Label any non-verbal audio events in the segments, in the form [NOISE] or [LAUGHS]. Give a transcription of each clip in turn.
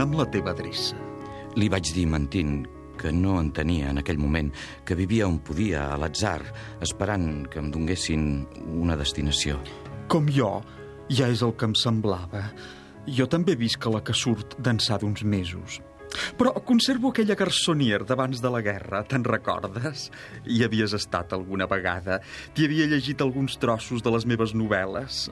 Dona'm la teva adreça. Li vaig dir, mentint, que no entenia en aquell moment, que vivia on podia, a l'atzar, esperant que em donguessin una destinació. Com jo, ja és el que em semblava. Jo també visc a la que surt d'ençà d'uns mesos. Però conservo aquella garçonier d'abans de la guerra, te'n recordes? Hi havies estat alguna vegada. T'hi havia llegit alguns trossos de les meves novel·les.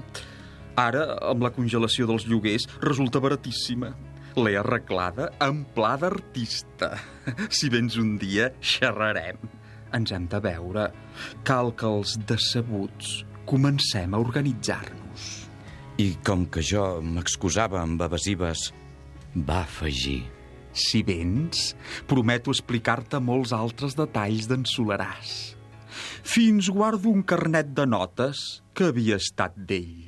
Ara, amb la congelació dels lloguers, resulta baratíssima. L'he arreglada en pla d'artista. [LAUGHS] Si vens un dia, xerrarem. Ens hem de veure. Cal que els decebuts comencem a organitzar-nos. I com que jo m'excusava amb evasives, va afegir... Si vens, prometo explicar-te molts altres detalls d'en Solaràs. Fins guardo un carnet de notes que havia estat d'ell.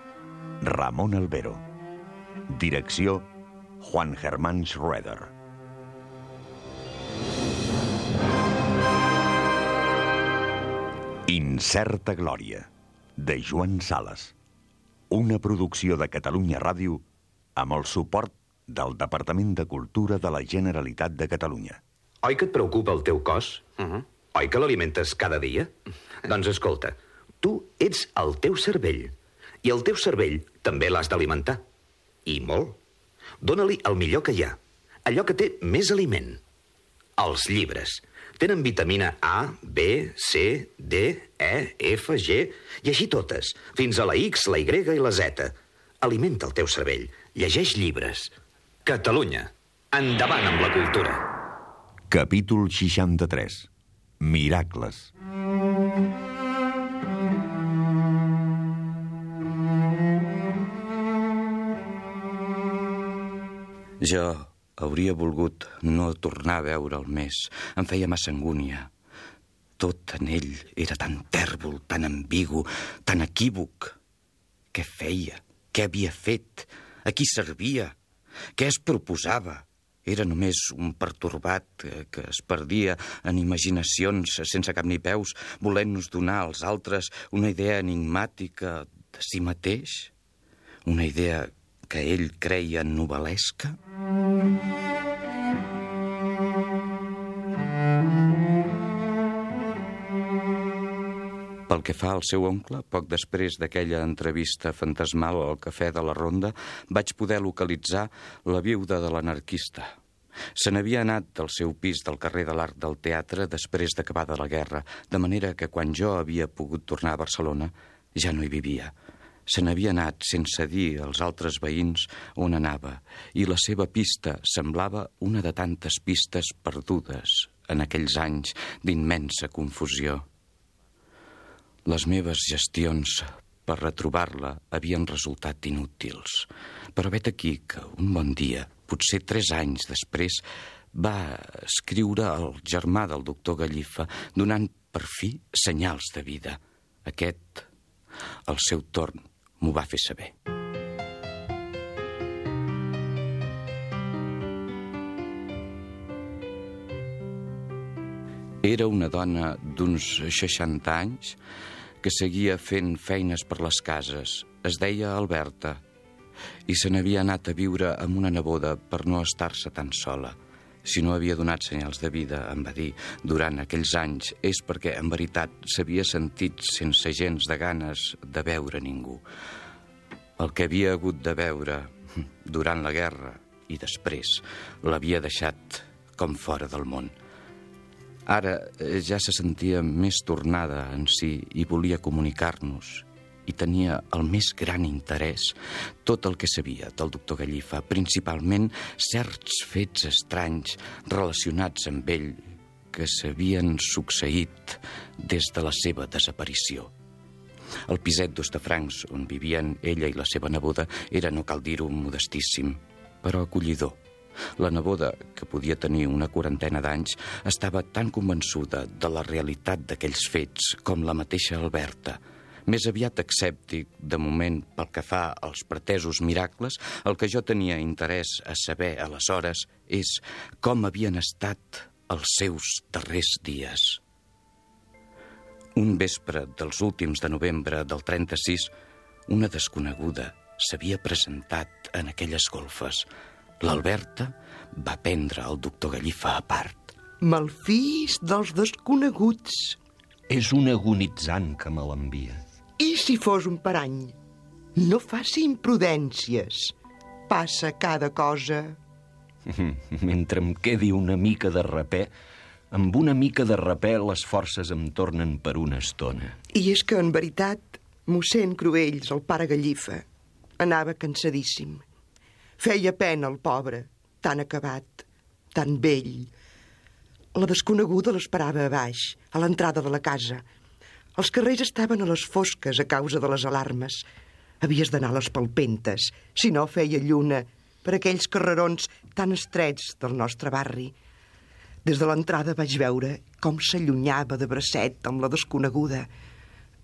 Ramon Albero. Direcció Juan Germán Schroeder. Incerta Glòria, de Joan Sales. Una producció de Catalunya Ràdio amb el suport del Departament de Cultura de la Generalitat de Catalunya. Oi que et preocupa el teu cos? Uh -huh. Oi que l'alimentes cada dia? [LAUGHS] doncs escolta, tu ets el teu cervell. I el teu cervell també l'has d'alimentar. I molt. Dóna-li el millor que hi ha. Allò que té més aliment. Els llibres. Tenen vitamina A, B, C, D, E, F, G, i així totes, fins a la X, la Y i la Z. Alimenta el teu cervell. Llegeix llibres. Catalunya. Endavant amb la cultura. Capítol 63. Miracles. Jo hauria volgut no tornar a veure'l més. Em feia massa angúnia. Tot en ell era tan tèrbol, tan ambigu, tan equívoc. Què feia? Què havia fet? A qui servia? Què es proposava? Era només un pertorbat que, que es perdia en imaginacions sense cap ni peus, volent-nos donar als altres una idea enigmàtica de si mateix? Una idea que ell creia novel·lesca? Pel que fa al seu oncle, poc després d'aquella entrevista fantasmal al cafè de la Ronda, vaig poder localitzar la viuda de l'anarquista. Se n'havia anat del seu pis del carrer de l'Arc del Teatre després d'acabada la guerra, de manera que quan jo havia pogut tornar a Barcelona ja no hi vivia. Se n'havia anat sense dir als altres veïns on anava, i la seva pista semblava una de tantes pistes perdudes en aquells anys d'immensa confusió. Les meves gestions per retrobar-la havien resultat inútils. Però vet aquí que un bon dia, potser tres anys després, va escriure el germà del doctor Gallifa donant per fi senyals de vida. Aquest, al seu torn, m'ho va fer saber. Era una dona d'uns 60 anys que seguia fent feines per les cases. Es deia Alberta i se n'havia anat a viure amb una neboda per no estar-se tan sola. Si no havia donat senyals de vida, em va dir, durant aquells anys, és perquè, en veritat, s'havia sentit sense gens de ganes de veure ningú. El que havia hagut de veure durant la guerra i després l'havia deixat com fora del món. Ara ja se sentia més tornada en si i volia comunicar-nos i tenia el més gran interès tot el que sabia del doctor Gallifa, principalment certs fets estranys relacionats amb ell que s'havien succeït des de la seva desaparició. El piset d'Ostafrancs, on vivien ella i la seva neboda, era, no cal dir-ho, modestíssim, però acollidor. La neboda, que podia tenir una quarantena d'anys, estava tan convençuda de la realitat d'aquells fets com la mateixa Alberta. Més aviat escèptic, de moment, pel que fa als pretesos miracles, el que jo tenia interès a saber aleshores és com havien estat els seus darrers dies. Un vespre dels últims de novembre del 36, una desconeguda s'havia presentat en aquelles golfes. L'Alberta va prendre el doctor Gallifa a part. Malfís dels desconeguts. És un agonitzant que me l'envia. I si fos un parany? No faci imprudències. Passa cada cosa. [LAUGHS] Mentre em quedi una mica de rapè, amb una mica de rapè les forces em tornen per una estona. I és que, en veritat, mossèn Cruells, el pare Gallifa, anava cansadíssim. Feia pena el pobre, tan acabat, tan vell. La desconeguda l'esperava a baix, a l'entrada de la casa. Els carrers estaven a les fosques a causa de les alarmes. Havies d'anar a les palpentes, si no feia lluna, per aquells carrerons tan estrets del nostre barri. Des de l'entrada vaig veure com s'allunyava de bracet amb la desconeguda.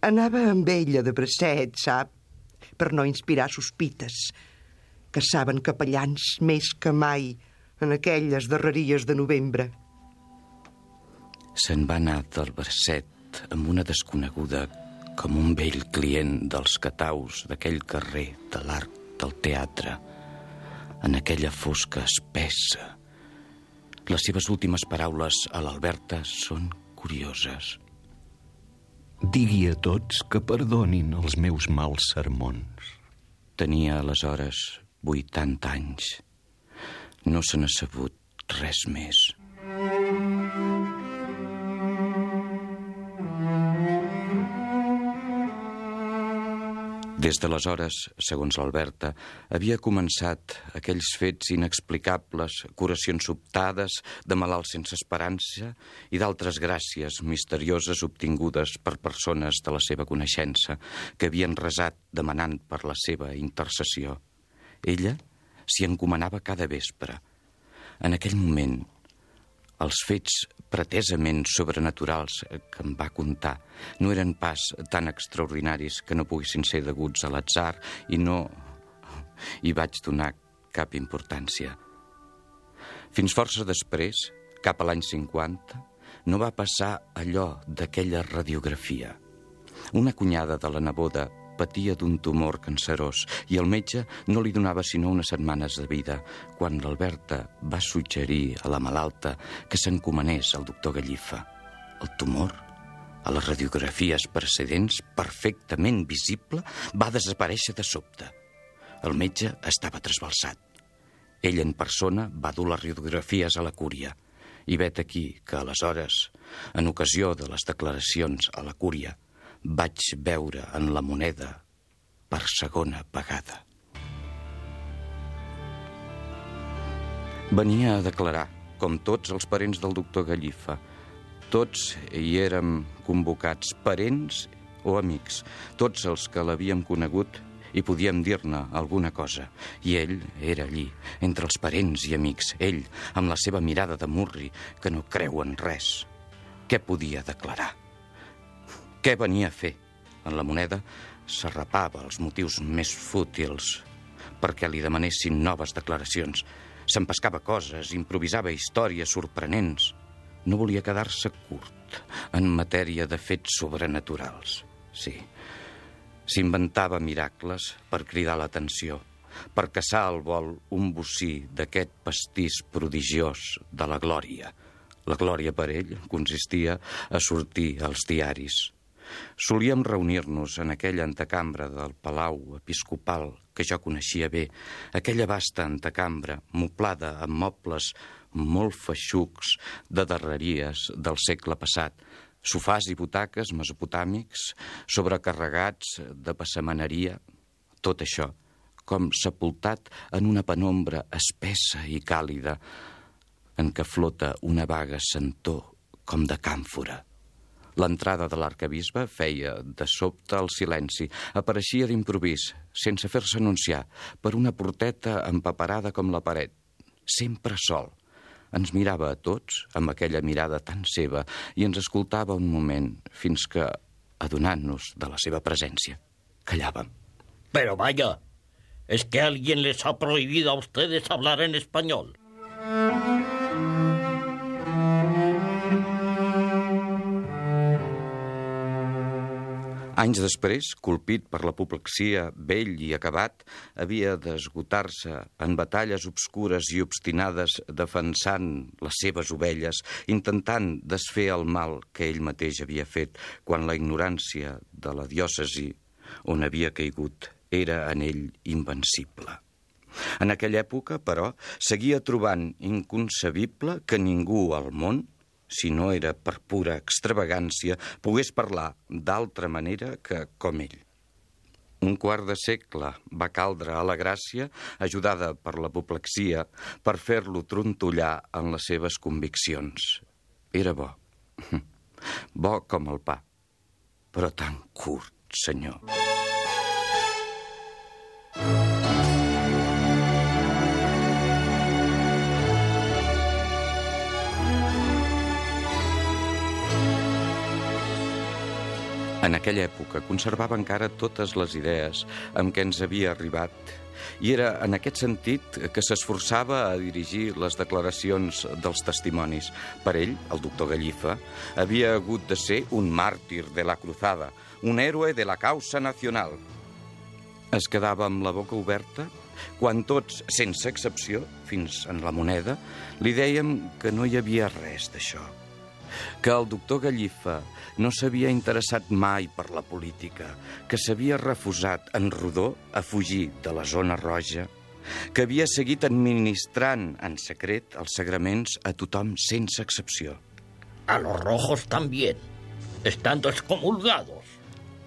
Anava amb ella de bracet, sap, per no inspirar sospites, que saben capellans més que mai en aquelles darreries de novembre. Se'n va anar del bracet amb una desconeguda com un vell client dels cataus d'aquell carrer de l'arc del teatre en aquella fosca espessa. Les seves últimes paraules a l'Alberta són curioses. Digui a tots que perdonin els meus mals sermons. Tenia aleshores 80 anys. No se n'ha sabut res més. Des d'aleshores, segons l'Alberta, havia començat aquells fets inexplicables, curacions sobtades, de malalts sense esperança i d'altres gràcies misterioses obtingudes per persones de la seva coneixença que havien resat demanant per la seva intercessió. Ella s'hi encomanava cada vespre. En aquell moment, els fets pretesament sobrenaturals que em va contar no eren pas tan extraordinaris que no poguessin ser deguts a l'atzar i no hi vaig donar cap importància. Fins força després, cap a l'any 50, no va passar allò d'aquella radiografia. Una cunyada de la neboda patia d'un tumor cancerós i el metge no li donava sinó unes setmanes de vida quan l'Alberta va suggerir a la malalta que s'encomanés al doctor Gallifa. El tumor, a les radiografies precedents, perfectament visible, va desaparèixer de sobte. El metge estava trasbalsat. Ell en persona va dur les radiografies a la cúria i vet aquí que aleshores, en ocasió de les declaracions a la cúria, vaig veure en la moneda per segona vegada. Venia a declarar, com tots els parents del doctor Gallifa. Tots hi érem convocats, parents o amics, tots els que l'havíem conegut i podíem dir-ne alguna cosa. I ell era allí, entre els parents i amics, ell, amb la seva mirada de murri, que no creu en res. Què podia declarar? Què venia a fer? En la moneda s'arrapava els motius més fútils perquè li demanessin noves declaracions. S'empescava coses, improvisava històries sorprenents. No volia quedar-se curt en matèria de fets sobrenaturals. Sí, s'inventava miracles per cridar l'atenció, per caçar al vol un bocí d'aquest pastís prodigiós de la glòria. La glòria per ell consistia a sortir als diaris, Solíem reunir-nos en aquella antecambra del Palau Episcopal que jo coneixia bé, aquella vasta antecambra moblada amb mobles molt feixucs de darreries del segle passat, sofàs i butaques mesopotàmics, sobrecarregats de passamaneria, tot això com sepultat en una penombra espessa i càlida en què flota una vaga sentor com de càmfora. L'entrada de l'arcabisbe feia de sobte el silenci. Apareixia d'improvís, sense fer-se anunciar, per una porteta empaperada com la paret. Sempre sol. Ens mirava a tots amb aquella mirada tan seva i ens escoltava un moment fins que, adonant-nos de la seva presència, callàvem. Pero vaya, ¿es que alguien les ha prohibido a ustedes hablar en español? Anys després, colpit per l'apoplexia, vell i acabat, havia d'esgotar-se en batalles obscures i obstinades defensant les seves ovelles, intentant desfer el mal que ell mateix havia fet quan la ignorància de la diòcesi on havia caigut era en ell invencible. En aquella època, però, seguia trobant inconcebible que ningú al món si no era per pura extravagància, pogués parlar d'altra manera que com ell. Un quart de segle va caldre a la gràcia, ajudada per l'apoplexia, per fer-lo trontollar en les seves conviccions. Era bo. [LAUGHS] Bo com el pa, però tan curt, senyor. En aquella època conservava encara totes les idees amb què ens havia arribat i era en aquest sentit que s'esforçava a dirigir les declaracions dels testimonis. Per ell, el doctor Gallifa, havia hagut de ser un màrtir de la cruzada, un héroe de la causa nacional. Es quedava amb la boca oberta quan tots, sense excepció, fins en la moneda, li dèiem que no hi havia res d'això que el doctor Gallifa no s'havia interessat mai per la política, que s'havia refusat en rodó a fugir de la zona roja, que havia seguit administrant en secret els sagraments a tothom sense excepció. A los rojos también, estando excomulgados.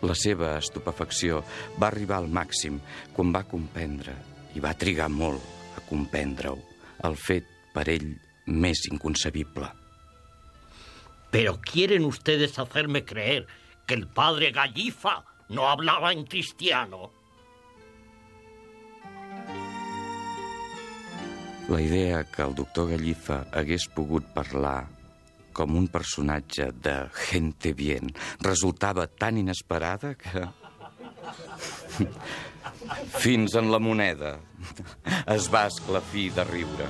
La seva estupefacció va arribar al màxim quan va comprendre, i va trigar molt a comprendre-ho, el fet per ell més inconcebible. Pero quieren ustedes hacerme creer que el padre Gallifa no hablaba en cristiano. La idea que el doctor Gallifa hagués pogut parlar com un personatge de gente bien resultava tan inesperada que... [LAUGHS] Fins en la moneda es va esclafir de riure.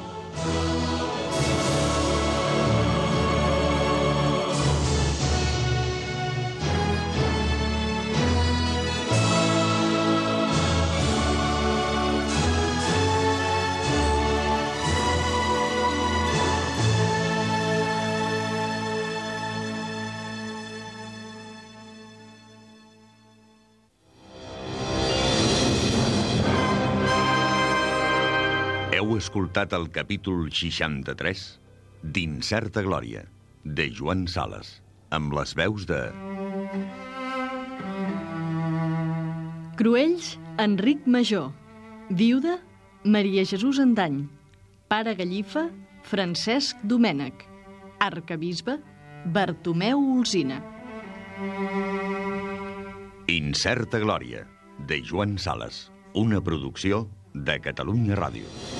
Heu escoltat el capítol 63 d'Incerta Glòria, de Joan Sales, amb les veus de... Cruells, Enric Major. Viuda, Maria Jesús Andany. Pare Gallifa, Francesc Domènec. Arcabisbe, Bartomeu Olsina. Incerta Glòria, de Joan Sales, una producció de Catalunya Ràdio.